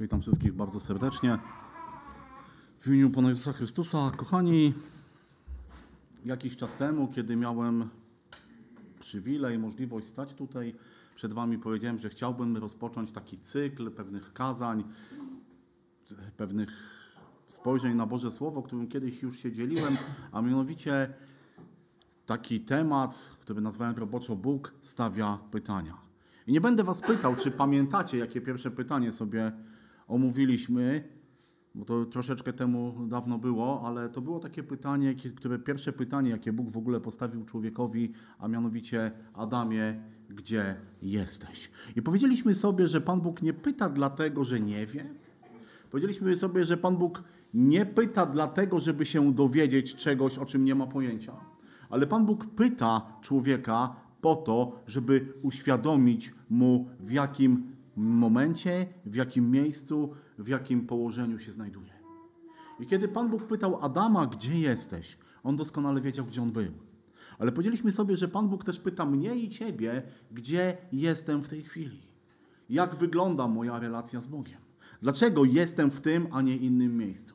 Witam wszystkich bardzo serdecznie. W imieniu Pana Jezusa Chrystusa, kochani, jakiś czas temu, kiedy miałem przywilej, możliwość stać tutaj przed Wami, powiedziałem, że chciałbym rozpocząć taki cykl pewnych kazań, pewnych spojrzeń na Boże Słowo, którym kiedyś już się dzieliłem, a mianowicie taki temat, który nazwałem roboczo Bóg stawia pytania. I nie będę Was pytał, czy pamiętacie, jakie pierwsze pytanie sobie omówiliśmy, bo to troszeczkę temu dawno było, ale to było takie pytanie, które pierwsze pytanie, jakie Bóg w ogóle postawił człowiekowi, a mianowicie Adamie, gdzie jesteś? I powiedzieliśmy sobie, że Pan Bóg nie pyta dlatego, że nie wie. Powiedzieliśmy sobie, że Pan Bóg nie pyta dlatego, żeby się dowiedzieć czegoś, o czym nie ma pojęcia. Ale Pan Bóg pyta człowieka po to, żeby uświadomić mu, w jakim momencie, w jakim miejscu, w jakim położeniu się znajduje. I kiedy Pan Bóg pytał Adama, gdzie jesteś, on doskonale wiedział, gdzie on był. Ale powiedzieliśmy sobie, że Pan Bóg też pyta mnie i ciebie, gdzie jestem w tej chwili. Jak wygląda moja relacja z Bogiem? Dlaczego jestem w tym, a nie innym miejscu?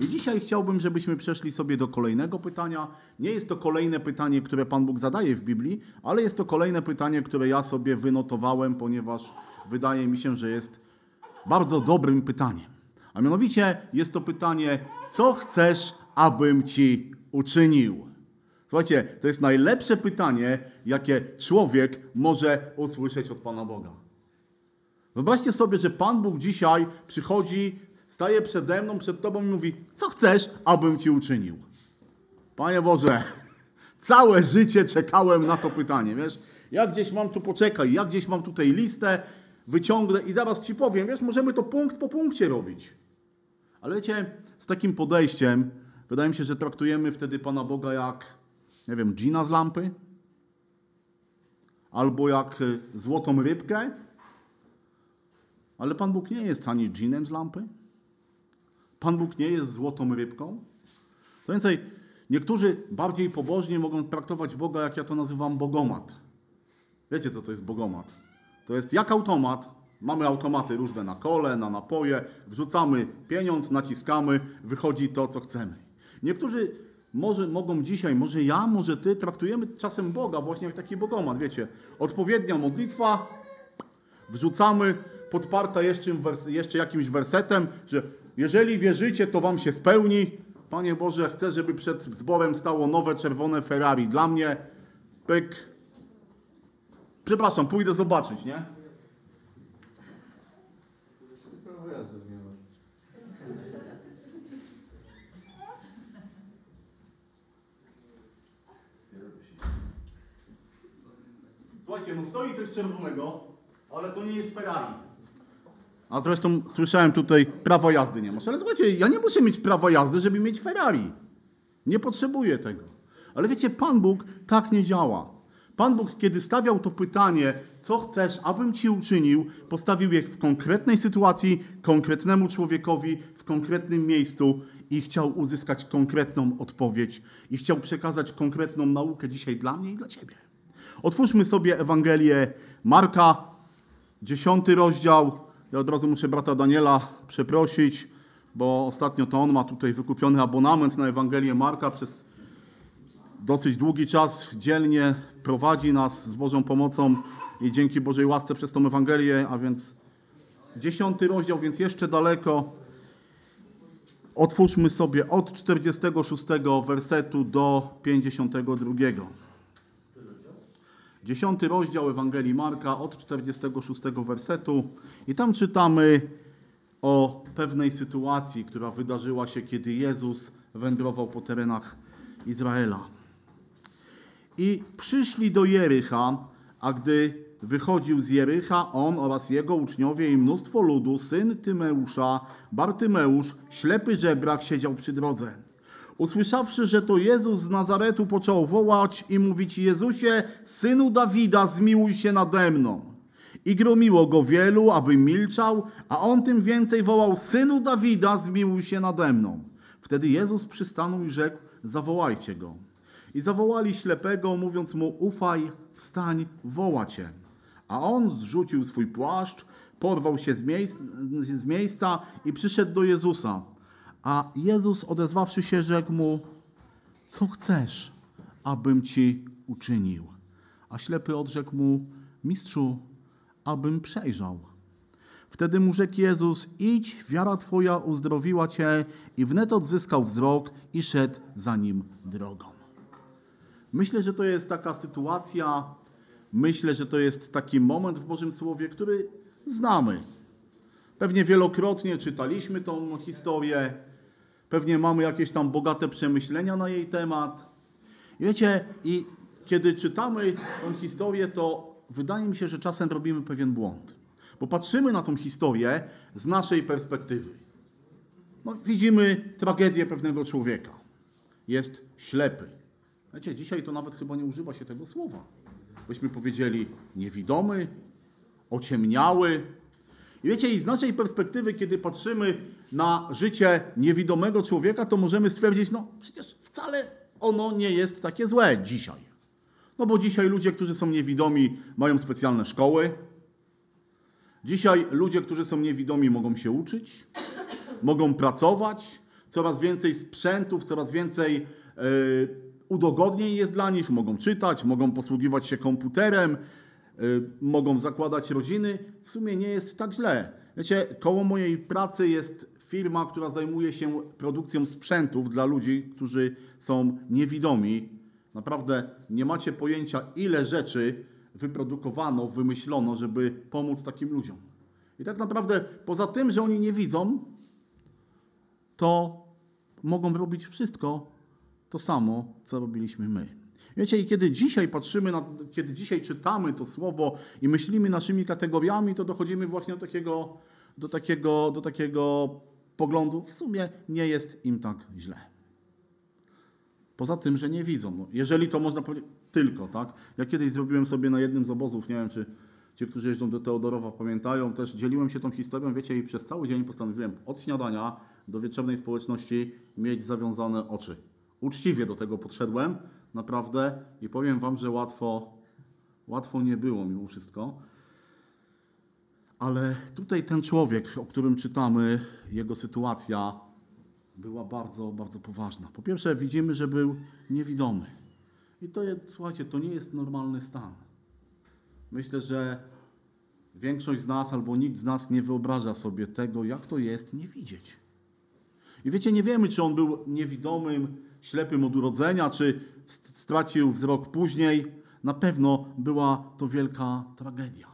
I dzisiaj chciałbym, żebyśmy przeszli sobie do kolejnego pytania. Nie jest to kolejne pytanie, które Pan Bóg zadaje w Biblii, ale jest to kolejne pytanie, które ja sobie wynotowałem, ponieważ wydaje mi się, że jest bardzo dobrym pytaniem. A mianowicie jest to pytanie, co chcesz, abym ci uczynił? Słuchajcie, to jest najlepsze pytanie, jakie człowiek może usłyszeć od Pana Boga. Wyobraźcie sobie, że Pan Bóg dzisiaj przychodzi, staje przede mną, przed Tobą i mówi: Co chcesz, abym Ci uczynił? Panie Boże, całe życie czekałem na to pytanie, wiesz? Ja gdzieś mam tu, poczekaj, ja gdzieś mam tutaj listę, wyciągnę i zaraz Ci powiem, wiesz, możemy to punkt po punkcie robić. Ale wiecie, z takim podejściem, wydaje mi się, że traktujemy wtedy Pana Boga jak, nie wiem, dżina z lampy, albo jak y, złotą rybkę, ale Pan Bóg nie jest ani dżinem z lampy. Pan Bóg nie jest złotą rybką. Co więcej, niektórzy bardziej pobożnie mogą traktować Boga, jak ja to nazywam, bogomat. Wiecie, co to jest bogomat? To jest jak automat. Mamy automaty różne na kole, na napoje. Wrzucamy pieniądz, naciskamy, wychodzi to, co chcemy. Niektórzy może mogą dzisiaj, może ja, może ty, traktujemy czasem Boga właśnie jak taki bogomat. Wiecie, odpowiednia modlitwa, wrzucamy, podparta jeszcze, jeszcze jakimś wersetem, że jeżeli wierzycie, to wam się spełni. Panie Boże, chcę, żeby przed zborem stało nowe czerwone Ferrari. Dla mnie, pyk. Przepraszam, pójdę zobaczyć, nie? Słuchajcie, no stoi coś czerwonego, ale to nie jest Ferrari. A zresztą słyszałem tutaj, prawo jazdy nie masz. Ale słuchajcie, ja nie muszę mieć prawa jazdy, żeby mieć Ferrari. Nie potrzebuję tego. Ale wiecie, Pan Bóg tak nie działa. Pan Bóg, kiedy stawiał to pytanie, co chcesz, abym ci uczynił, postawił je w konkretnej sytuacji, konkretnemu człowiekowi, w konkretnym miejscu i chciał uzyskać konkretną odpowiedź i chciał przekazać konkretną naukę dzisiaj dla mnie i dla ciebie. Otwórzmy sobie Ewangelię Marka, dziesiąty rozdział. Ja od razu muszę brata Daniela przeprosić, bo ostatnio to on ma tutaj wykupiony abonament na Ewangelię Marka przez dosyć długi czas dzielnie prowadzi nas z Bożą pomocą i dzięki Bożej łasce przez tą Ewangelię, a więc dziesiąty rozdział, więc jeszcze daleko. Otwórzmy sobie od 46 wersetu do 52. Dziesiąty rozdział Ewangelii Marka od 46 wersetu i tam czytamy o pewnej sytuacji, która wydarzyła się, kiedy Jezus wędrował po terenach Izraela. I przyszli do Jericha, a gdy wychodził z Jericha, on oraz jego uczniowie i mnóstwo ludu, syn Tymeusza, Bartymeusz, ślepy żebrak, siedział przy drodze. Usłyszawszy, że to Jezus z Nazaretu, począł wołać i mówić: Jezusie, synu Dawida, zmiłuj się nade mną. I gromiło go wielu, aby milczał, a on tym więcej wołał: Synu Dawida, zmiłuj się nade mną. Wtedy Jezus przystanął i rzekł: Zawołajcie go. I zawołali ślepego, mówiąc mu: Ufaj, wstań, woła cię. A on zrzucił swój płaszcz, porwał się z, miejsc, z miejsca i przyszedł do Jezusa. A Jezus odezwawszy się, rzekł mu, co chcesz, abym ci uczynił? A ślepy odrzekł mu, mistrzu, abym przejrzał. Wtedy mu rzekł Jezus, idź, wiara twoja uzdrowiła cię i wnet odzyskał wzrok i szedł za nim drogą. Myślę, że to jest taka sytuacja, myślę, że to jest taki moment w Bożym Słowie, który znamy. Pewnie wielokrotnie czytaliśmy tą historię, pewnie mamy jakieś tam bogate przemyślenia na jej temat. Wiecie, i kiedy czytamy tą historię, to wydaje mi się, że czasem robimy pewien błąd. Bo patrzymy na tą historię z naszej perspektywy. No, widzimy tragedię pewnego człowieka. Jest ślepy. Wiecie, dzisiaj to nawet chyba nie używa się tego słowa. Byśmy powiedzieli niewidomy, ociemniały. I wiecie, i z naszej perspektywy, kiedy patrzymy na życie niewidomego człowieka, to możemy stwierdzić, no przecież wcale ono nie jest takie złe dzisiaj. No bo dzisiaj ludzie, którzy są niewidomi, mają specjalne szkoły. Dzisiaj ludzie, którzy są niewidomi, mogą się uczyć, mogą pracować. Coraz więcej sprzętów, coraz więcej yy, udogodnień jest dla nich. Mogą czytać, mogą posługiwać się komputerem, yy, mogą zakładać rodziny. W sumie nie jest tak źle. Wiecie, koło mojej pracy jest firma, która zajmuje się produkcją sprzętów dla ludzi, którzy są niewidomi. Naprawdę nie macie pojęcia, ile rzeczy wyprodukowano, wymyślono, żeby pomóc takim ludziom. I tak naprawdę, poza tym, że oni nie widzą, to mogą robić wszystko to samo, co robiliśmy my. Wiecie, i kiedy dzisiaj patrzymy, na, kiedy dzisiaj czytamy to słowo i myślimy naszymi kategoriami, to dochodzimy właśnie do takiego, do takiego, do takiego poglądu, w sumie nie jest im tak źle. Poza tym, że nie widzą. Jeżeli to można powiedzieć, tylko, tak? Ja kiedyś zrobiłem sobie na jednym z obozów, nie wiem, czy ci, którzy jeżdżą do Teodorowa pamiętają, też dzieliłem się tą historią, wiecie, i przez cały dzień postanowiłem od śniadania do wieczornej społeczności mieć zawiązane oczy. Uczciwie do tego podszedłem, naprawdę, i powiem wam, że łatwo, łatwo nie było mimo wszystko. Ale tutaj ten człowiek, o którym czytamy, jego sytuacja była bardzo, bardzo poważna. Po pierwsze, widzimy, że był niewidomy. I to jest, słuchajcie, to nie jest normalny stan. Myślę, że większość z nas albo nikt z nas nie wyobraża sobie tego, jak to jest nie widzieć. I wiecie, nie wiemy, czy on był niewidomym, ślepym od urodzenia, czy stracił wzrok później. Na pewno była to wielka tragedia.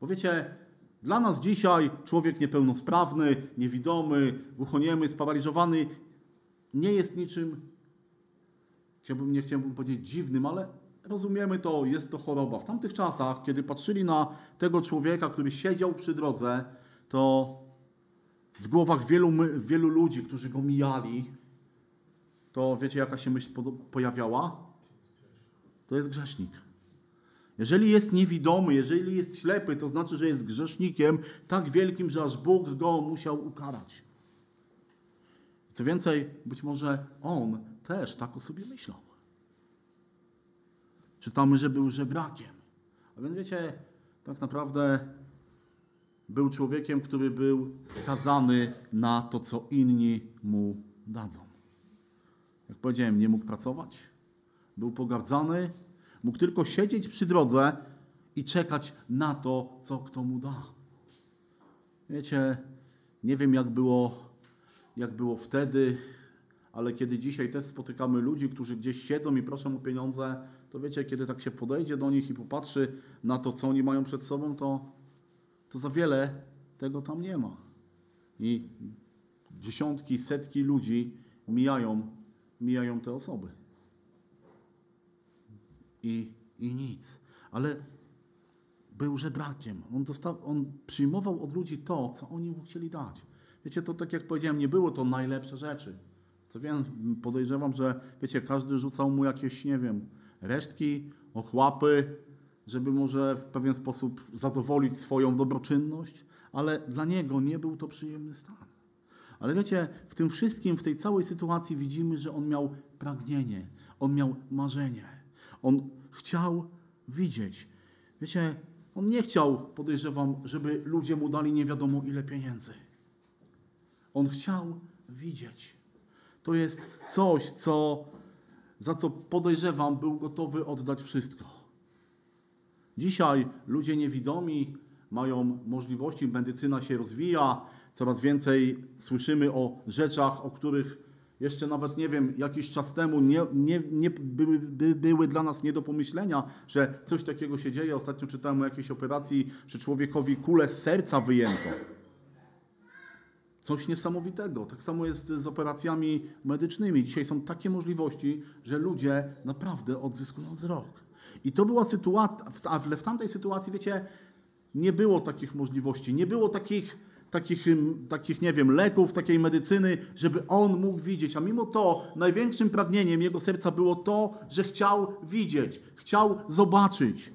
Bo wiecie, dla nas dzisiaj człowiek niepełnosprawny, niewidomy, głuchoniemy, sparaliżowany nie jest niczym, chciałbym, nie chciałbym powiedzieć dziwnym, ale rozumiemy to, jest to choroba. W tamtych czasach, kiedy patrzyli na tego człowieka, który siedział przy drodze, to w głowach wielu, wielu ludzi, którzy go mijali, to wiecie, jaka się myśl pojawiała? To jest grzesznik. Jeżeli jest niewidomy, jeżeli jest ślepy, to znaczy, że jest grzesznikiem tak wielkim, że aż Bóg go musiał ukarać. Co więcej, być może on też tak o sobie myślał. Czytamy, że był żebrakiem. A więc wiecie, tak naprawdę był człowiekiem, który był skazany na to, co inni mu dadzą. Jak powiedziałem, nie mógł pracować, był pogardzany, Mógł tylko siedzieć przy drodze i czekać na to, co kto mu da. Wiecie, nie wiem jak było, jak było wtedy, ale kiedy dzisiaj też spotykamy ludzi, którzy gdzieś siedzą i proszą o pieniądze, to wiecie, kiedy tak się podejdzie do nich i popatrzy na to, co oni mają przed sobą, to, to za wiele tego tam nie ma. I dziesiątki, setki ludzi mijają, mijają te osoby i, i nic. Ale był żebrakiem. On, dostał, on przyjmował od ludzi to, co oni mu chcieli dać. Wiecie, to tak jak powiedziałem, nie było to najlepsze rzeczy. Co wiem, podejrzewam, że wiecie, każdy rzucał mu jakieś, nie wiem, resztki, ochłapy, żeby może w pewien sposób zadowolić swoją dobroczynność, ale dla niego nie był to przyjemny stan. Ale wiecie, w tym wszystkim, w tej całej sytuacji widzimy, że on miał pragnienie, on miał marzenie. On chciał widzieć. Wiecie, On nie chciał, podejrzewam, żeby ludzie mu dali nie wiadomo ile pieniędzy. On chciał widzieć. To jest coś, co, za co podejrzewam, był gotowy oddać wszystko. Dzisiaj ludzie niewidomi mają możliwości, medycyna się rozwija, coraz więcej słyszymy o rzeczach, o których jeszcze nawet nie wiem, jakiś czas temu nie, nie, nie były, by, były dla nas nie do pomyślenia, że coś takiego się dzieje. Ostatnio czytałem o jakiejś operacji, że człowiekowi kulę z serca wyjęto. Coś niesamowitego. Tak samo jest z operacjami medycznymi. Dzisiaj są takie możliwości, że ludzie naprawdę odzyskują wzrok. I to była sytuacja, ale w tamtej sytuacji, wiecie, nie było takich możliwości, nie było takich, takich, takich, nie wiem, leków, takiej medycyny, żeby on mógł widzieć. A mimo to największym pragnieniem jego serca było to, że chciał widzieć, chciał zobaczyć.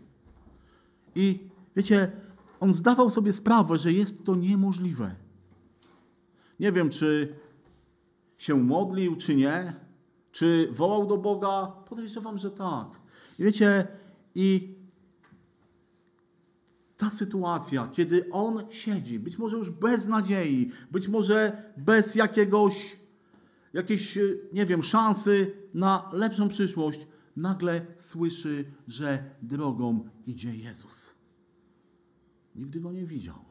I wiecie, on zdawał sobie sprawę, że jest to niemożliwe. Nie wiem, czy się modlił, czy nie, czy wołał do Boga. Podejrzewam, że tak. I wiecie, i ta sytuacja, kiedy on siedzi, być może już bez nadziei, być może bez jakiegoś, jakiejś, nie wiem, szansy na lepszą przyszłość, nagle słyszy, że drogą idzie Jezus. Nigdy go nie widział.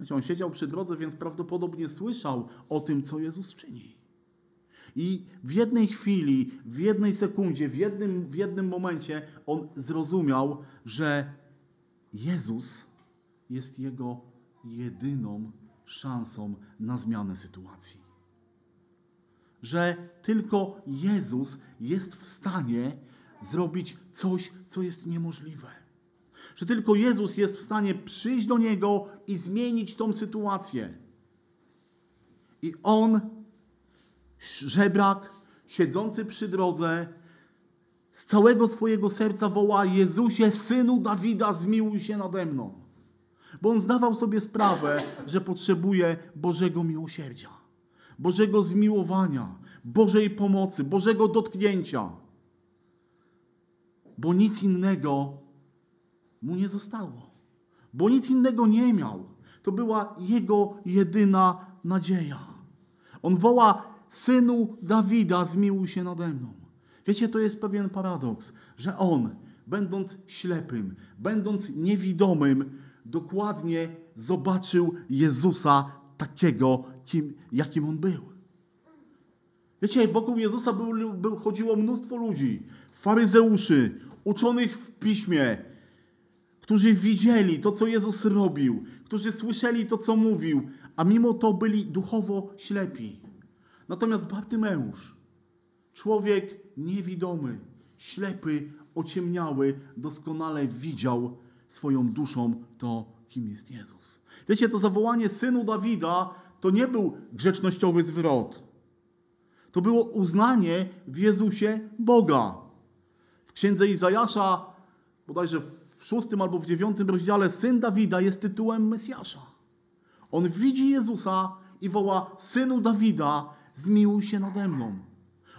Wiecie, on siedział przy drodze, więc prawdopodobnie słyszał o tym, co Jezus czyni. I w jednej chwili, w jednej sekundzie, w jednym, w jednym momencie on zrozumiał, że Jezus jest jego jedyną szansą na zmianę sytuacji. Że tylko Jezus jest w stanie zrobić coś, co jest niemożliwe. Że tylko Jezus jest w stanie przyjść do niego i zmienić tą sytuację. I on, żebrak, siedzący przy drodze, z całego swojego serca woła: Jezusie, synu Dawida, zmiłuj się nade mną. Bo on zdawał sobie sprawę, że potrzebuje Bożego miłosierdzia, Bożego zmiłowania, Bożej pomocy, Bożego dotknięcia. Bo nic innego mu nie zostało. Bo nic innego nie miał. To była jego jedyna nadzieja. On woła: Synu Dawida, zmiłuj się nade mną. Wiecie, to jest pewien paradoks, że on, będąc ślepym, będąc niewidomym, dokładnie zobaczył Jezusa takiego, kim, jakim on był. Wiecie, wokół Jezusa był, był, chodziło mnóstwo ludzi, faryzeuszy, uczonych w piśmie, którzy widzieli to, co Jezus robił, którzy słyszeli to, co mówił, a mimo to byli duchowo ślepi. Natomiast Bartymeusz, człowiek niewidomy, ślepy, ociemniały, doskonale widział swoją duszą to, kim jest Jezus. Wiecie, to zawołanie synu Dawida to nie był grzecznościowy zwrot. To było uznanie w Jezusie Boga. W księdze Izajasza, bodajże w szóstym albo w dziewiątym rozdziale, syn Dawida jest tytułem Mesjasza. On widzi Jezusa i woła: Synu Dawida, zmiłuj się nade mną.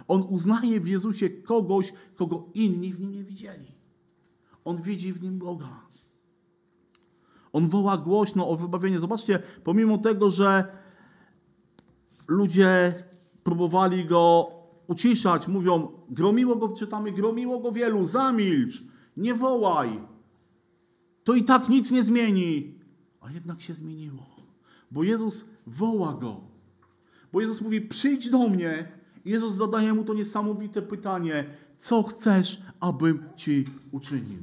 On uznaje w Jezusie kogoś, kogo inni w nim nie widzieli. On widzi w nim Boga. On woła głośno o wybawienie. Zobaczcie, pomimo tego, że ludzie próbowali go uciszać, mówią, gromiło go, czytamy, gromiło go wielu, zamilcz, nie wołaj. To i tak nic nie zmieni. A jednak się zmieniło. Bo Jezus woła go. Bo Jezus mówi, przyjdź do mnie, Jezus zadaje mu to niesamowite pytanie: Co chcesz, abym ci uczynił?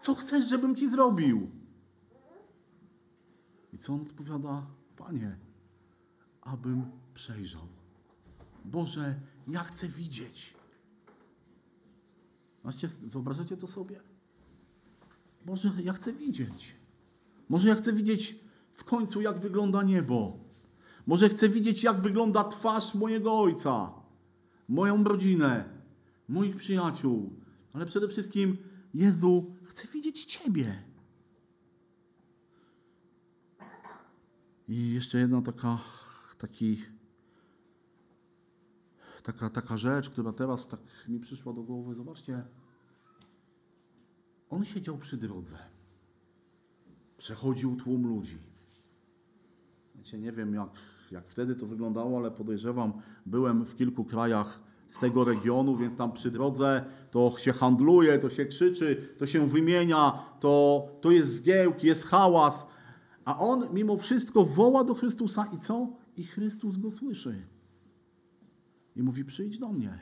Co chcesz, żebym ci zrobił? I co on odpowiada? Panie, abym przejrzał. Boże, ja chcę widzieć. Właśnie wyobrażacie to sobie? Boże, ja chcę widzieć. Może ja chcę widzieć w końcu, jak wygląda niebo. Może chcę widzieć, jak wygląda twarz mojego ojca, moją rodzinę, moich przyjaciół, ale przede wszystkim, Jezu, chcę widzieć Ciebie. I jeszcze jedna taka, taki, taka, taka rzecz, która teraz tak mi przyszła do głowy. Zobaczcie. On siedział przy drodze. Przechodził tłum ludzi. Wiecie, nie wiem jak, jak wtedy to wyglądało, ale podejrzewam, byłem w kilku krajach z tego regionu, więc tam przy drodze to się handluje, to się krzyczy, to się wymienia, to, to jest zgiełk, jest hałas. A on mimo wszystko woła do Chrystusa i co? I Chrystus go słyszy. I mówi: Przyjdź do mnie.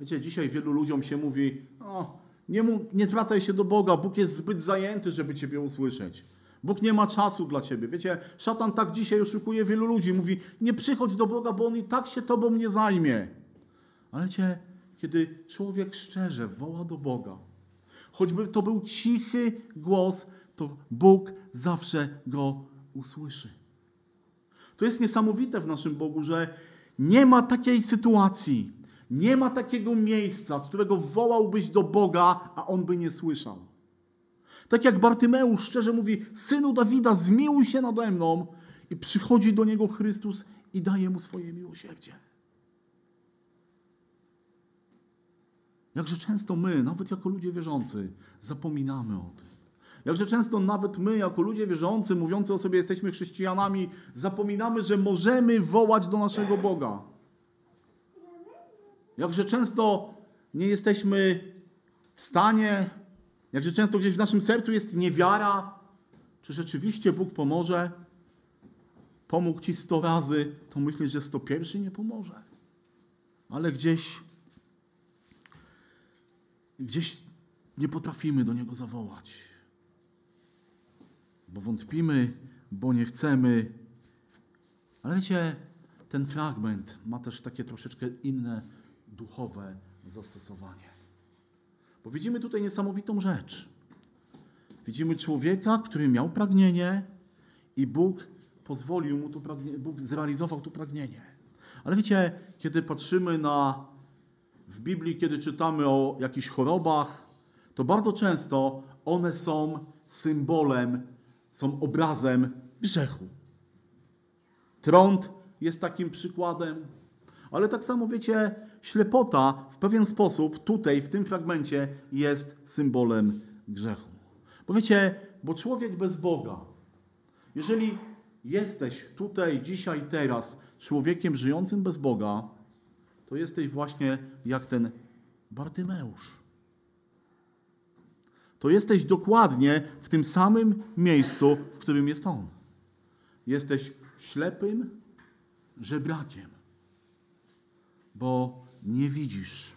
Wiecie, dzisiaj wielu ludziom się mówi: o, nie, mu, nie zwracaj się do Boga, Bóg jest zbyt zajęty, żeby Ciebie usłyszeć. Bóg nie ma czasu dla Ciebie. Wiecie, szatan tak dzisiaj oszukuje wielu ludzi. Mówi: Nie przychodź do Boga, bo on i tak się Tobą nie zajmie. Ale cię, kiedy człowiek szczerze woła do Boga, choćby to był cichy głos, to Bóg zawsze go usłyszy. To jest niesamowite w naszym Bogu, że nie ma takiej sytuacji, nie ma takiego miejsca, z którego wołałbyś do Boga, a on by nie słyszał. Tak jak Bartymeusz szczerze mówi: Synu Dawida, zmiłuj się nade mną, i przychodzi do niego Chrystus i daje mu swoje miłosierdzie. Jakże często my, nawet jako ludzie wierzący, zapominamy o tym. Jakże często nawet my, jako ludzie wierzący, mówiący o sobie jesteśmy chrześcijanami, zapominamy, że możemy wołać do naszego Boga. Jakże często nie jesteśmy w stanie, jakże często gdzieś w naszym sercu jest niewiara, czy rzeczywiście Bóg pomoże. Pomógł ci sto razy, to myślisz, że sto pierwszy nie pomoże. Ale gdzieś gdzieś nie potrafimy do Niego zawołać. Bo wątpimy, bo nie chcemy. Ale wiecie, ten fragment ma też takie troszeczkę inne duchowe zastosowanie. Bo widzimy tutaj niesamowitą rzecz. Widzimy człowieka, który miał pragnienie i Bóg pozwolił mu to pragnienie, Bóg zrealizował to pragnienie. Ale wiecie, kiedy patrzymy na w Biblii, kiedy czytamy o jakichś chorobach, to bardzo często one są symbolem, są obrazem grzechu. Trąd jest takim przykładem, ale tak samo wiecie, ślepota w pewien sposób tutaj, w tym fragmencie, jest symbolem grzechu. Bo wiecie, bo człowiek bez Boga, jeżeli jesteś tutaj, dzisiaj, teraz człowiekiem żyjącym bez Boga, to jesteś właśnie jak ten Bartymeusz. To jesteś dokładnie w tym samym miejscu, w którym jest on. Jesteś ślepym żebrakiem, bo nie widzisz,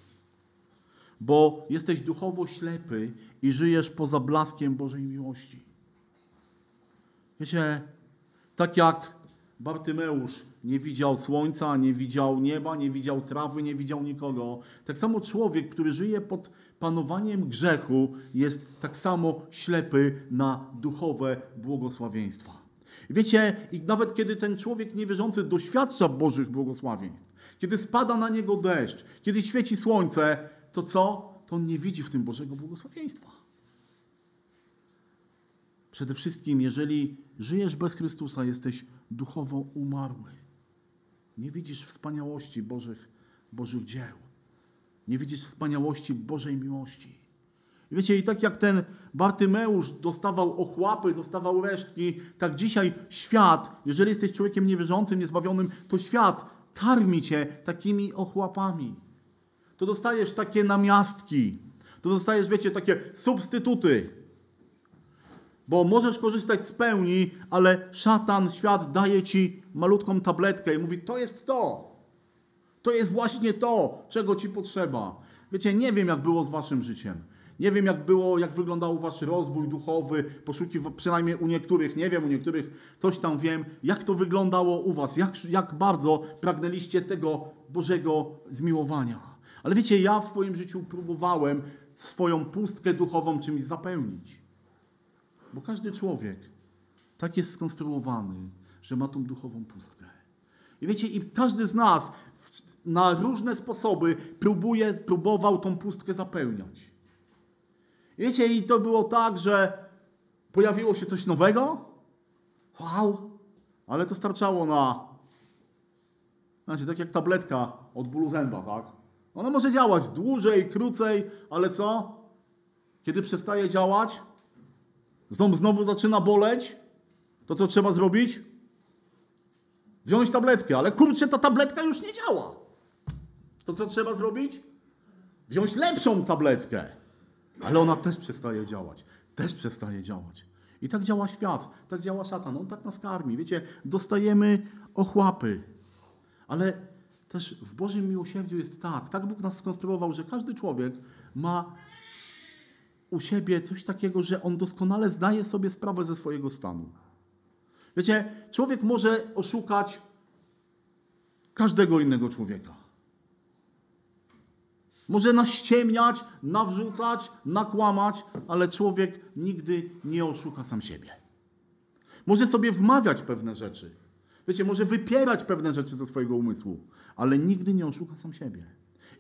bo jesteś duchowo ślepy i żyjesz poza blaskiem Bożej miłości. Wiecie, tak jak Bartymeusz nie widział słońca, nie widział nieba, nie widział trawy, nie widział nikogo. Tak samo człowiek, który żyje pod panowaniem grzechu, jest tak samo ślepy na duchowe błogosławieństwa. Wiecie, i nawet kiedy ten człowiek niewierzący doświadcza Bożych błogosławieństw, kiedy spada na niego deszcz, kiedy świeci słońce, to co? To on nie widzi w tym Bożego błogosławieństwa. Przede wszystkim, jeżeli żyjesz bez Chrystusa, jesteś duchowo umarły. Nie widzisz wspaniałości Bożych, Bożych dzieł. Nie widzisz wspaniałości Bożej miłości. I wiecie, i tak jak ten Bartymeusz dostawał ochłapy, dostawał resztki, tak dzisiaj świat, jeżeli jesteś człowiekiem niewierzącym, niezbawionym, to świat karmi cię takimi ochłapami. To dostajesz takie namiastki, to dostajesz, wiecie, takie substytuty. Bo możesz korzystać z pełni, ale szatan, świat daje ci malutką tabletkę i mówi: To jest to. To jest właśnie to, czego ci potrzeba. Wiecie, nie wiem, jak było z waszym życiem. Nie wiem, jak było, jak wyglądał wasz rozwój duchowy, poszukiw, przynajmniej u niektórych, nie wiem, u niektórych coś tam wiem, jak to wyglądało u was, jak, jak bardzo pragnęliście tego Bożego zmiłowania. Ale wiecie, ja w swoim życiu próbowałem swoją pustkę duchową czymś zapełnić. Bo każdy człowiek tak jest skonstruowany, że ma tą duchową pustkę. I wiecie, i każdy z nas na różne sposoby próbuje, próbował tą pustkę zapełniać. Wiecie, i to było tak, że pojawiło się coś nowego. Wow! Ale to starczało na. Znaczy, tak jak tabletka od bólu zęba, tak? Ona może działać dłużej, krócej, ale co? Kiedy przestaje działać, ząb znowu zaczyna boleć, to co trzeba zrobić? Wziąć tabletkę, ale kurczę, ta tabletka już nie działa. To co trzeba zrobić? Wziąć lepszą tabletkę, ale ona też przestaje działać. Też przestaje działać. I tak działa świat, tak działa szatan, on tak nas karmi. Wiecie, dostajemy ochłapy, ale też w Bożym miłosierdziu jest tak, tak Bóg nas skonstruował, że każdy człowiek ma u siebie coś takiego, że on doskonale zdaje sobie sprawę ze swojego stanu. Wiecie, człowiek może oszukać każdego innego człowieka. Może naściemniać, nawrzucać, nakłamać, ale człowiek nigdy nie oszuka sam siebie. Może sobie wmawiać pewne rzeczy. Wiecie, może wypierać pewne rzeczy ze swojego umysłu, ale nigdy nie oszuka sam siebie.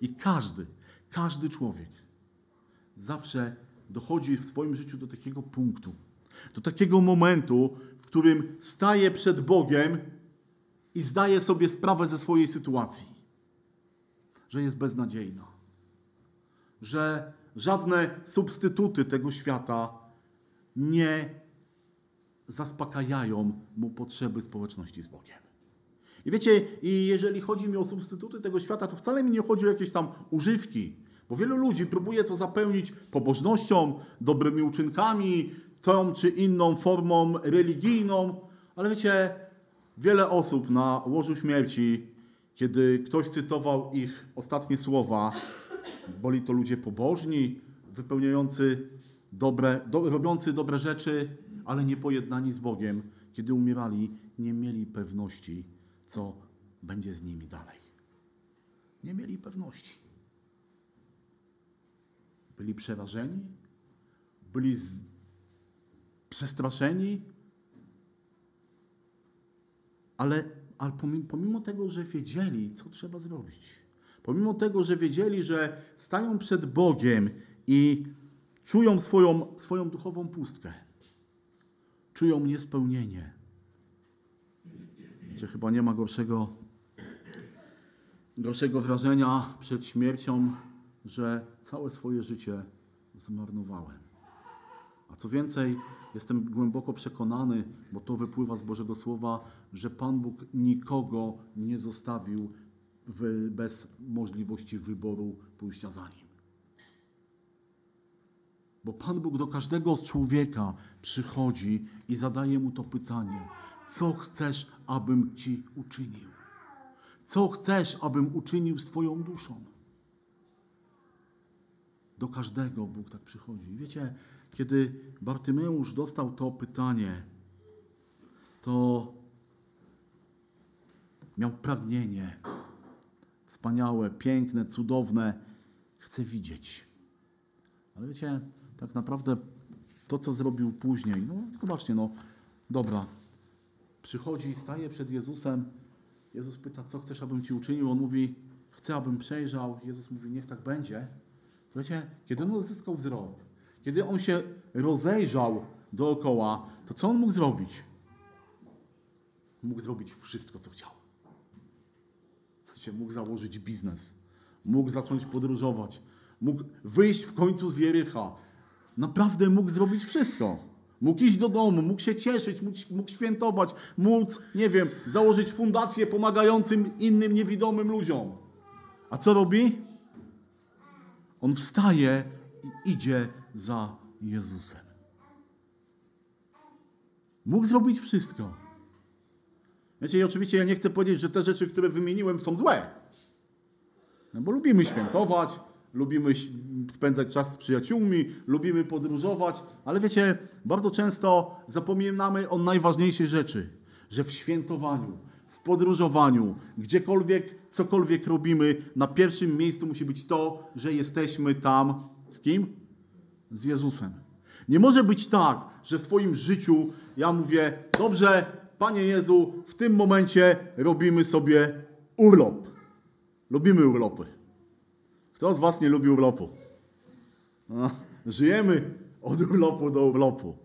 I każdy, każdy człowiek zawsze dochodzi w swoim życiu do takiego punktu, do takiego momentu, w którym staje przed Bogiem i zdaje sobie sprawę ze swojej sytuacji, że jest beznadziejna, że żadne substytuty tego świata nie zaspokajają mu potrzeby społeczności z Bogiem. I wiecie, i jeżeli chodzi mi o substytuty tego świata, to wcale mi nie chodzi o jakieś tam używki, bo wielu ludzi próbuje to zapełnić pobożnością, dobrymi uczynkami, tą czy inną formą religijną, ale wiecie, wiele osób na łożu śmierci, kiedy ktoś cytował ich ostatnie słowa, boli to ludzie pobożni, wypełniający dobre, do, robiący dobre rzeczy, ale nie pojednani z Bogiem, kiedy umierali, nie mieli pewności, co będzie z nimi dalej. Nie mieli pewności. Byli przerażeni, byli z... przestraszeni, ale, ale pomimo, tego, że wiedzieli, co trzeba zrobić, pomimo tego, że wiedzieli, że stają przed Bogiem i czują swoją, swoją duchową pustkę, czują niespełnienie. Że chyba nie ma gorszego, gorszego wrażenia przed śmiercią, że całe swoje życie zmarnowałem. A co więcej, jestem głęboko przekonany, bo to wypływa z Bożego Słowa, że Pan Bóg nikogo nie zostawił w, bez możliwości wyboru pójścia za nim. Bo Pan Bóg do każdego z człowieka przychodzi i zadaje mu to pytanie: Co chcesz, abym ci uczynił? Co chcesz, abym uczynił z Twoją duszą? Do każdego Bóg tak przychodzi. Wiecie, kiedy Bartymeusz dostał to pytanie, to miał pragnienie wspaniałe, piękne, cudowne. Chcę widzieć. Ale wiecie, tak naprawdę to, co zrobił później, no zobaczcie, no dobra, przychodzi, staje przed Jezusem, Jezus pyta, co chcesz, abym Ci uczynił? On mówi, chcę, abym przejrzał. Jezus mówi, niech tak będzie. Wiecie, kiedy on odzyskał wzrok, kiedy on się rozejrzał dookoła, to co on mógł zrobić? Mógł zrobić wszystko, co chciał. Wiecie, mógł założyć biznes, mógł zacząć podróżować, mógł wyjść w końcu z Jericha. Naprawdę mógł zrobić wszystko. Mógł iść do domu, mógł się cieszyć, mógł, mógł świętować, móc, nie wiem, założyć fundację pomagającym innym niewidomym ludziom. A co robi? On wstaje i idzie za Jezusem. Mógł zrobić wszystko. Wiecie, i oczywiście ja nie chcę powiedzieć, że te rzeczy, które wymieniłem, są złe. No bo lubimy świętować, lubimy spędzać czas z przyjaciółmi, lubimy podróżować, ale wiecie, bardzo często zapominamy o najważniejszej rzeczy, że w świętowaniu, w podróżowaniu, gdziekolwiek, cokolwiek robimy, na pierwszym miejscu musi być to, że jesteśmy tam z kim? Z Jezusem. Nie może być tak, że w swoim życiu ja mówię, dobrze, Panie Jezu, w tym momencie robimy sobie urlop. Lubimy urlopy. Kto z Was nie lubi urlopu? No, żyjemy od urlopu do urlopu.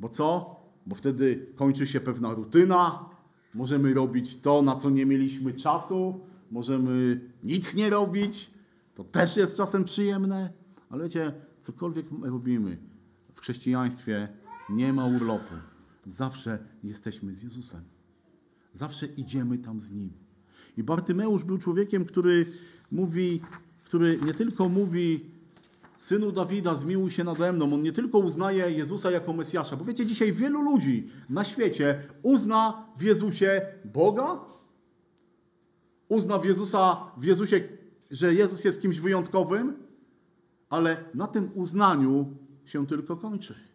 Bo co? Bo wtedy kończy się pewna rutyna, możemy robić to, na co nie mieliśmy czasu, możemy nic nie robić, to też jest czasem przyjemne, ale wiecie, cokolwiek robimy w chrześcijaństwie, nie ma urlopu. Zawsze jesteśmy z Jezusem. Zawsze idziemy tam z Nim. I Bartymeusz był człowiekiem, który mówi, który nie tylko mówi, synu Dawida, zmiłuj się nade mną. On nie tylko uznaje Jezusa jako Mesjasza, bo wiecie, dzisiaj wielu ludzi na świecie uzna w Jezusie Boga, uzna w Jezusa, w Jezusie, że Jezus jest kimś wyjątkowym, ale na tym uznaniu się tylko kończy.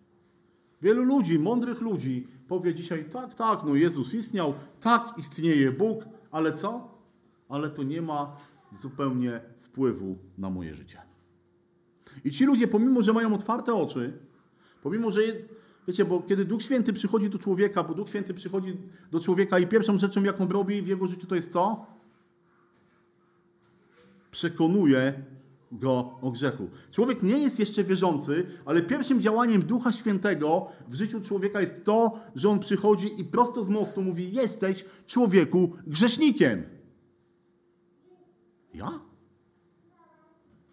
Wielu ludzi, mądrych ludzi powie dzisiaj, tak, tak, no Jezus istniał, tak, istnieje Bóg, ale co? Ale to nie ma zupełnie wpływu na moje życie. I ci ludzie, pomimo, że mają otwarte oczy, pomimo, że, wiecie, bo kiedy Duch Święty przychodzi do człowieka, bo Duch Święty przychodzi do człowieka i pierwszą rzeczą, jaką robi w jego życiu, to jest co? Przekonuje go o grzechu. Człowiek nie jest jeszcze wierzący, ale pierwszym działaniem Ducha Świętego w życiu człowieka jest to, że on przychodzi i prosto z mostu mówi: Jesteś człowieku grzesznikiem. Ja?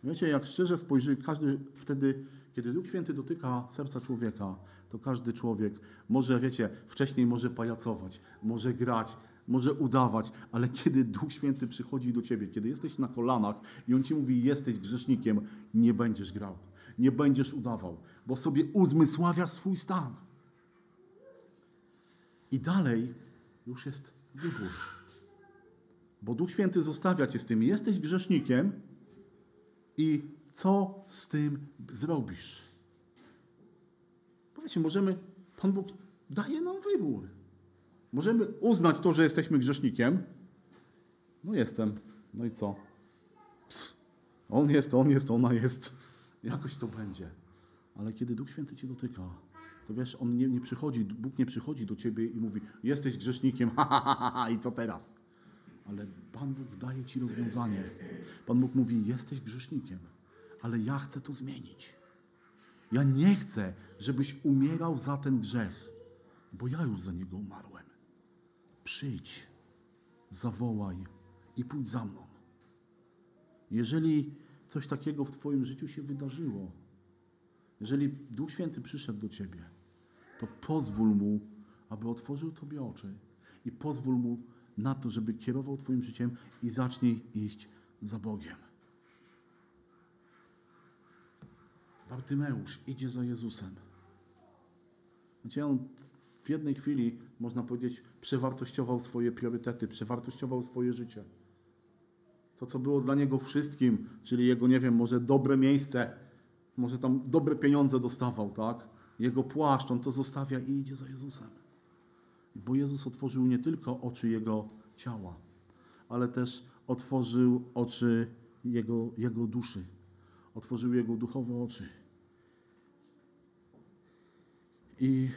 Wiecie, jak szczerze spojrzy, każdy wtedy, kiedy Duch Święty dotyka serca człowieka, to każdy człowiek może, wiecie, wcześniej może pajacować, może grać, może udawać, ale kiedy Duch Święty przychodzi do ciebie, kiedy jesteś na kolanach i on ci mówi, jesteś grzesznikiem, nie będziesz grał, nie będziesz udawał, bo sobie uzmysławiasz swój stan. I dalej już jest wybór. Bo Duch Święty zostawia cię z tym, jesteś grzesznikiem i co z tym zrobisz? Powiedzcie, możemy, Pan Bóg daje nam wybór. Możemy uznać to, że jesteśmy grzesznikiem. No jestem. No i co? Pst. On jest, on jest, ona jest. Jakoś to będzie. Ale kiedy Duch Święty cię dotyka, to wiesz, on nie, nie przychodzi, Bóg nie przychodzi do ciebie i mówi, jesteś grzesznikiem, ha, ha, ha, ha, i co teraz? Ale Pan Bóg daje ci rozwiązanie. Pan Bóg mówi, jesteś grzesznikiem, ale ja chcę to zmienić. Ja nie chcę, żebyś umierał za ten grzech, bo ja już za niego umarłem. Przyjdź, zawołaj i pójdź za mną. Jeżeli coś takiego w Twoim życiu się wydarzyło, jeżeli Duch Święty przyszedł do Ciebie, to pozwól Mu, aby otworzył Tobie oczy i pozwól Mu na to, żeby kierował Twoim życiem i zacznij iść za Bogiem. Bartymeusz idzie za Jezusem. Wiecie, on w jednej chwili, można powiedzieć, przewartościował swoje priorytety, przewartościował swoje życie. To, co było dla niego wszystkim, czyli jego, nie wiem, może dobre miejsce, może tam dobre pieniądze dostawał, tak? Jego płaszcz, on to zostawia i idzie za Jezusem. Bo Jezus otworzył nie tylko oczy jego ciała, ale też otworzył oczy jego, jego duszy. Otworzył jego duchowe oczy. I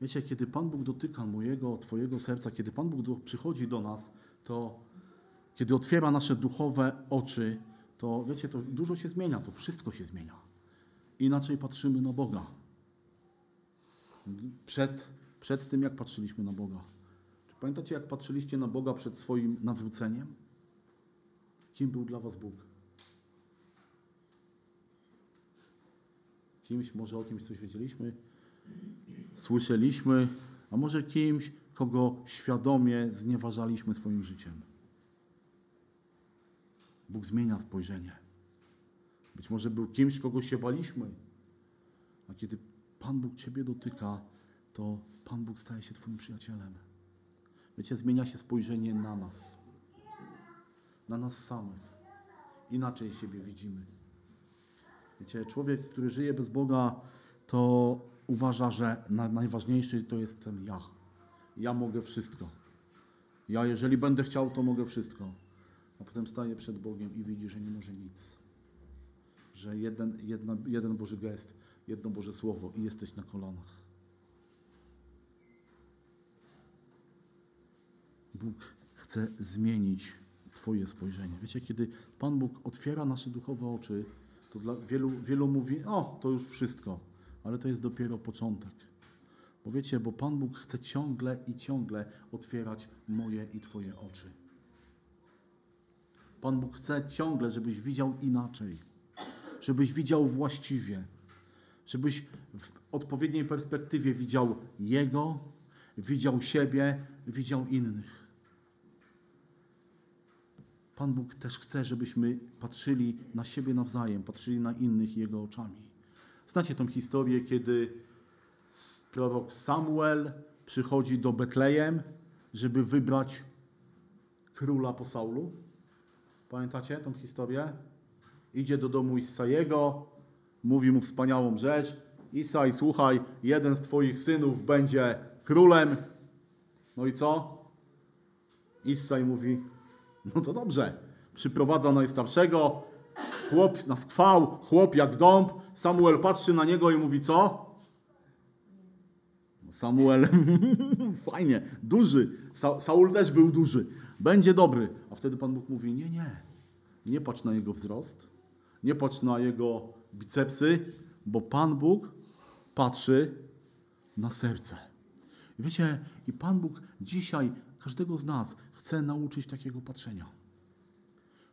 wiecie, kiedy Pan Bóg dotyka mojego, Twojego serca, kiedy Pan Bóg przychodzi do nas, to kiedy otwiera nasze duchowe oczy, to wiecie, to dużo się zmienia, to wszystko się zmienia. Inaczej patrzymy na Boga. Przed, przed tym, jak patrzyliśmy na Boga. Czy pamiętacie, jak patrzyliście na Boga przed swoim nawróceniem? Kim był dla Was Bóg? Kimś, może o kimś coś wiedzieliśmy, słyszeliśmy, a może kimś, kogo świadomie znieważaliśmy swoim życiem. Bóg zmienia spojrzenie. Być może był kimś, kogo się baliśmy. A kiedy Pan Bóg Ciebie dotyka, to Pan Bóg staje się Twoim przyjacielem. Wiecie, zmienia się spojrzenie na nas. Na nas samych. Inaczej siebie widzimy. Wiecie, człowiek, który żyje bez Boga, to uważa, że na, najważniejszy to jestem ja. Ja mogę wszystko. Ja, jeżeli będę chciał, to mogę wszystko. A potem staje przed Bogiem i widzi, że nie może nic. Że jeden, jedna, jeden Boży gest, jedno Boże Słowo i jesteś na kolanach. Bóg chce zmienić Twoje spojrzenie. Wiecie, kiedy Pan Bóg otwiera nasze duchowe oczy, to dla wielu, wielu mówi, o, to już wszystko, ale to jest dopiero początek. Bo wiecie, bo Pan Bóg chce ciągle i ciągle otwierać moje i Twoje oczy. Pan Bóg chce ciągle, żebyś widział inaczej. żebyś widział właściwie, żebyś w odpowiedniej perspektywie widział Jego, widział siebie, widział innych. Pan Bóg też chce, żebyśmy patrzyli na siebie nawzajem, patrzyli na innych Jego oczami. Znacie tą historię, kiedy prorok Samuel przychodzi do Betlejem, żeby wybrać króla po Saulu? Pamiętacie tą historię? Idzie do domu Isajego, mówi mu wspaniałą rzecz. Isaj, słuchaj, jeden z twoich synów będzie królem. No i co? Isaj mówi, no to dobrze. Przyprowadza najstarszego, chłop na skwał, chłop jak dąb. Samuel patrzy na niego i mówi co? Samuel, fajnie, duży. Sa Saul też był duży. Będzie dobry. A wtedy Pan Bóg mówi, nie, nie. Nie patrz na jego wzrost. Nie patrz na jego bicepsy, bo Pan Bóg patrzy na serce. I wiecie, i Pan Bóg dzisiaj każdego z nas chce nauczyć takiego patrzenia.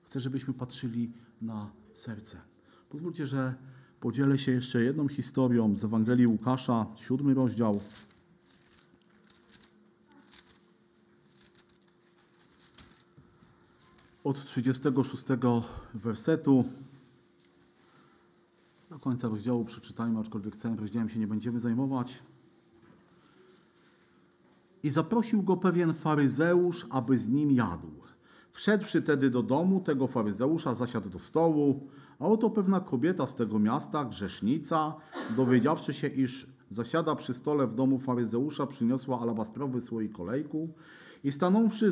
Chce, żebyśmy patrzyli na serce. Pozwólcie, że podzielę się jeszcze jedną historią z Ewangelii Łukasza, siódmy rozdział. Od 36 wersetu do końca rozdziału przeczytajmy, aczkolwiek całym rozdziałem się nie będziemy zajmować. I zaprosił go pewien faryzeusz, aby z nim jadł. Wszedłszy tedy do domu tego faryzeusza, zasiadł do stołu, a oto pewna kobieta z tego miasta, grzesznica, dowiedziawszy się, iż zasiada przy stole w domu faryzeusza, przyniosła alabastrowy słoik kolejku i stanąwszy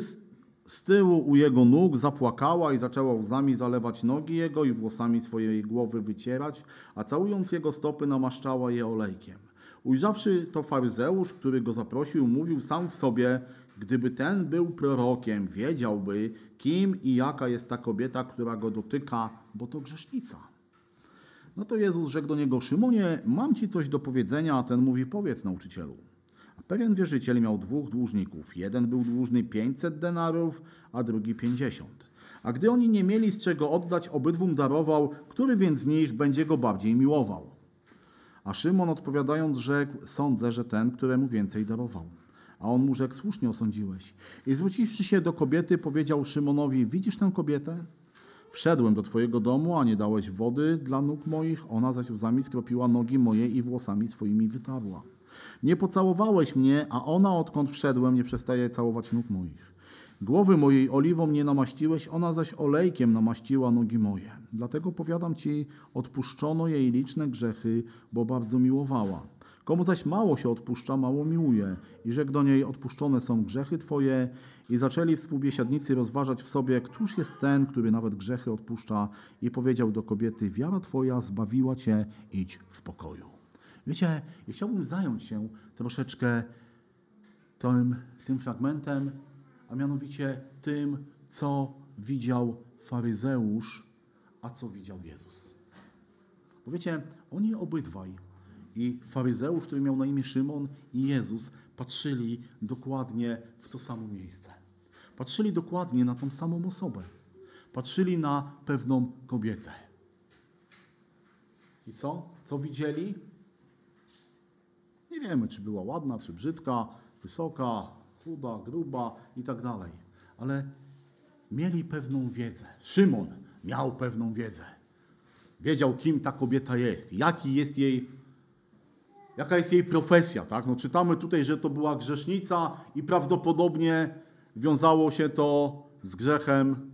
z tyłu u jego nóg, zapłakała i zaczęła łzami zalewać nogi jego i włosami swojej głowy wycierać, a całując jego stopy namaszczała je olejkiem. Ujrzawszy to faryzeusz, który go zaprosił, mówił sam w sobie, gdyby ten był prorokiem, wiedziałby, kim i jaka jest ta kobieta, która go dotyka, bo to grzesznica. No to Jezus rzekł do niego, Szymonie, mam ci coś do powiedzenia, a ten mówi, powiedz nauczycielu. A pewien wierzyciel miał dwóch dłużników. Jeden był dłużny 500 denarów, a drugi 50. A gdy oni nie mieli z czego oddać, obydwum darował, który więc z nich będzie go bardziej miłował. A Szymon odpowiadając rzekł, sądzę, że ten, któremu więcej darował. A on mu rzekł, słusznie osądziłeś. I zwróciwszy się do kobiety, powiedział Szymonowi, widzisz tę kobietę? Wszedłem do twojego domu, a nie dałeś wody dla nóg moich, ona zaś łzami skropiła nogi moje i włosami swoimi wytarła. Nie pocałowałeś mnie, a ona odkąd wszedłem nie przestaje całować nóg moich. Głowy mojej oliwą nie namaściłeś, ona zaś olejkiem namaściła nogi moje. Dlatego powiadam ci, odpuszczono jej liczne grzechy, bo bardzo miłowała. Komu zaś mało się odpuszcza, mało miłuje. I rzekł do niej, odpuszczone są grzechy twoje. I zaczęli współbiesiadnicy rozważać w sobie, któż jest ten, który nawet grzechy odpuszcza. I powiedział do kobiety, wiara twoja zbawiła cię, idź w pokoju. Wiecie, ja chciałbym zająć się troszeczkę tym, tym fragmentem, a mianowicie tym, co widział faryzeusz, a co widział Jezus. Bo wiecie, oni obydwaj, i faryzeusz, który miał na imię Szymon, i Jezus patrzyli dokładnie w to samo miejsce. Patrzyli dokładnie na tą samą osobę. Patrzyli na pewną kobietę. I co? Co widzieli? Nie wiemy, czy była ładna, czy brzydka, wysoka, chuda, gruba i tak dalej. Ale mieli pewną wiedzę. Szymon miał pewną wiedzę. Wiedział, kim ta kobieta jest, jaki jest jej, jaka jest jej profesja. Tak? No, czytamy tutaj, że to była grzesznica i prawdopodobnie wiązało się to z grzechem,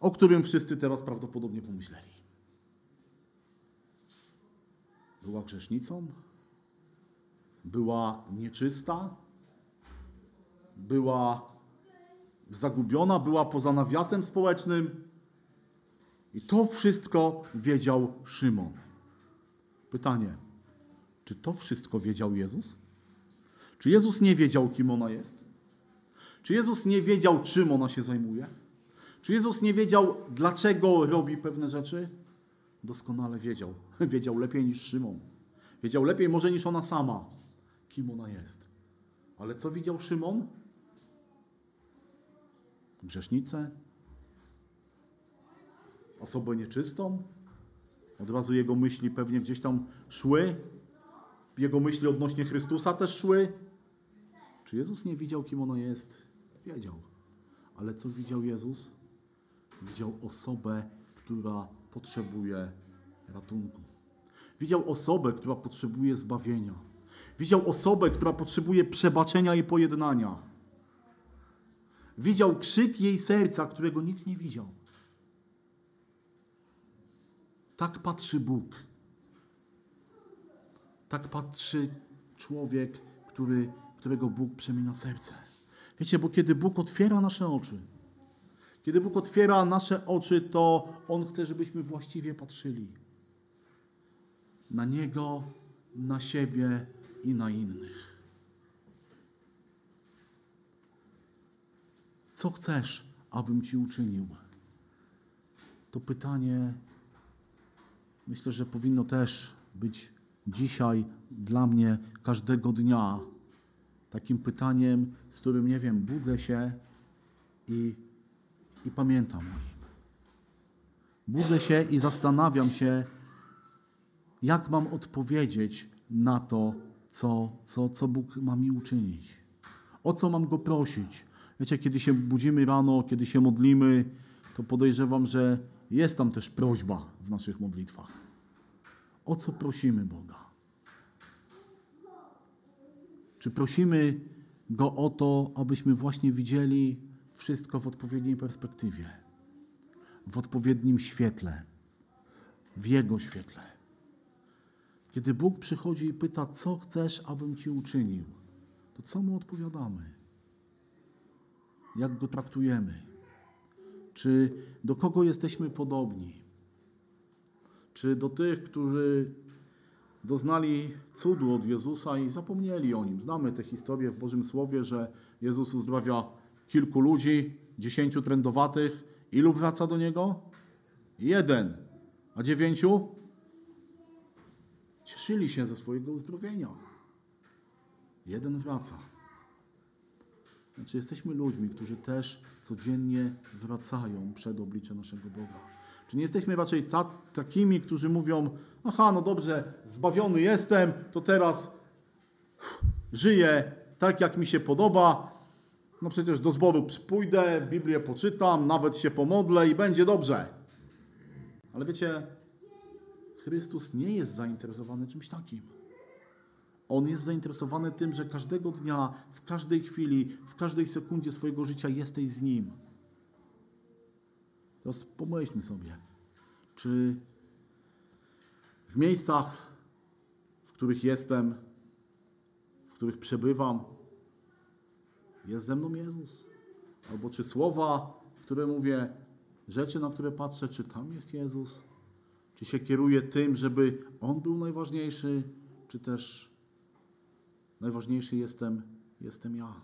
o którym wszyscy teraz prawdopodobnie pomyśleli. Była grzesznicą? była nieczysta, była zagubiona, była poza nawiasem społecznym. I to wszystko wiedział Szymon. Pytanie, czy to wszystko wiedział Jezus? Czy Jezus nie wiedział, kim ona jest? Czy Jezus nie wiedział, czym ona się zajmuje? Czy Jezus nie wiedział, dlaczego robi pewne rzeczy? Doskonale wiedział. Wiedział lepiej niż Szymon. Wiedział lepiej może niż ona sama kim ona jest. Ale co widział Szymon? Grzesznicę? Osobę nieczystą? Od razu jego myśli pewnie gdzieś tam szły. Jego myśli odnośnie Chrystusa też szły. Czy Jezus nie widział, kim ono jest? Wiedział. Ale co widział Jezus? Widział osobę, która potrzebuje ratunku. Widział osobę, która potrzebuje zbawienia. Widział osobę, która potrzebuje przebaczenia i pojednania. Widział krzyk jej serca, którego nikt nie widział. Tak patrzy Bóg. Tak patrzy człowiek, który, którego Bóg przemienia serce. Wiecie, bo kiedy Bóg otwiera nasze oczy, kiedy Bóg otwiera nasze oczy, to On chce, żebyśmy właściwie patrzyli na Niego, na siebie i na innych. Co chcesz, abym Ci uczynił? To pytanie myślę, że powinno też być dzisiaj dla mnie każdego dnia takim pytaniem, z którym, nie wiem, budzę się i, i pamiętam o nim. Budzę się i zastanawiam się, jak mam odpowiedzieć na to, co, co, co Bóg ma mi uczynić. O co mam Go prosić? Wiecie, kiedy się budzimy rano, kiedy się modlimy, to podejrzewam, że jest tam też prośba w naszych modlitwach. O co prosimy Boga? Czy prosimy Go o to, abyśmy właśnie widzieli wszystko w odpowiedniej perspektywie, w odpowiednim świetle, w Jego świetle? Kiedy Bóg przychodzi i pyta, co chcesz, abym Ci uczynił, to co Mu odpowiadamy? Jak Go traktujemy? Czy do kogo jesteśmy podobni? Czy do tych, którzy doznali cudu od Jezusa i zapomnieli o Nim? Znamy tę historię w Bożym Słowie, że Jezus uzdrawia kilku ludzi, dziesięciu trędowatych. Ilu wraca do Niego? Jeden. A dziewięciu? Cieszyli się ze swojego uzdrowienia. Jeden wraca. Znaczy, jesteśmy ludźmi, którzy też codziennie wracają przed oblicze naszego Boga. Czy nie jesteśmy raczej ta, takimi, którzy mówią: Aha, no dobrze, zbawiony jestem, to teraz żyję tak, jak mi się podoba. No przecież do zboru pójdę, Biblię poczytam, nawet się pomodlę i będzie dobrze. Ale wiecie, Chrystus nie jest zainteresowany czymś takim. On jest zainteresowany tym, że każdego dnia, w każdej chwili, w każdej sekundzie swojego życia jesteś z Nim. Teraz pomyślmy sobie, czy w miejscach, w których jestem, w których przebywam, jest ze mną Jezus? Albo czy słowa, które mówię, rzeczy, na które patrzę, czy tam jest Jezus? Czy się kieruję tym, żeby On był najważniejszy, czy też najważniejszy jestem, jestem ja?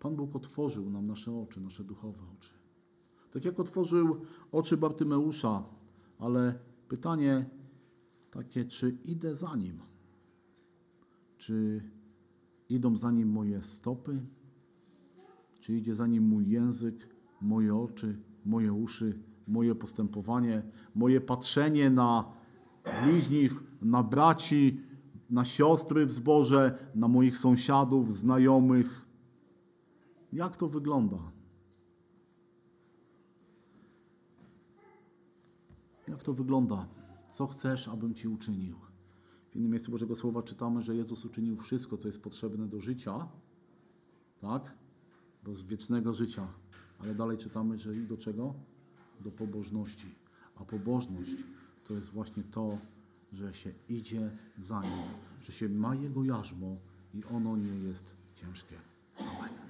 Pan Bóg otworzył nam nasze oczy, nasze duchowe oczy. Tak jak otworzył oczy Bartymeusza, ale pytanie takie, czy idę za nim? Czy idą za nim moje stopy? Czy idzie za nim mój język, moje oczy, moje uszy, moje postępowanie, moje patrzenie na bliźnich, na braci, na siostry w zborze, na moich sąsiadów, znajomych? Jak to wygląda? Jak to wygląda? Co chcesz, abym Ci uczynił? W innym miejscu Bożego Słowa czytamy, że Jezus uczynił wszystko, co jest potrzebne do życia, tak? Do wiecznego życia. Ale dalej czytamy, że i do czego? Do pobożności. A pobożność to jest właśnie to, że się idzie za Nim, że się ma Jego jarzmo i ono nie jest ciężkie. Amen.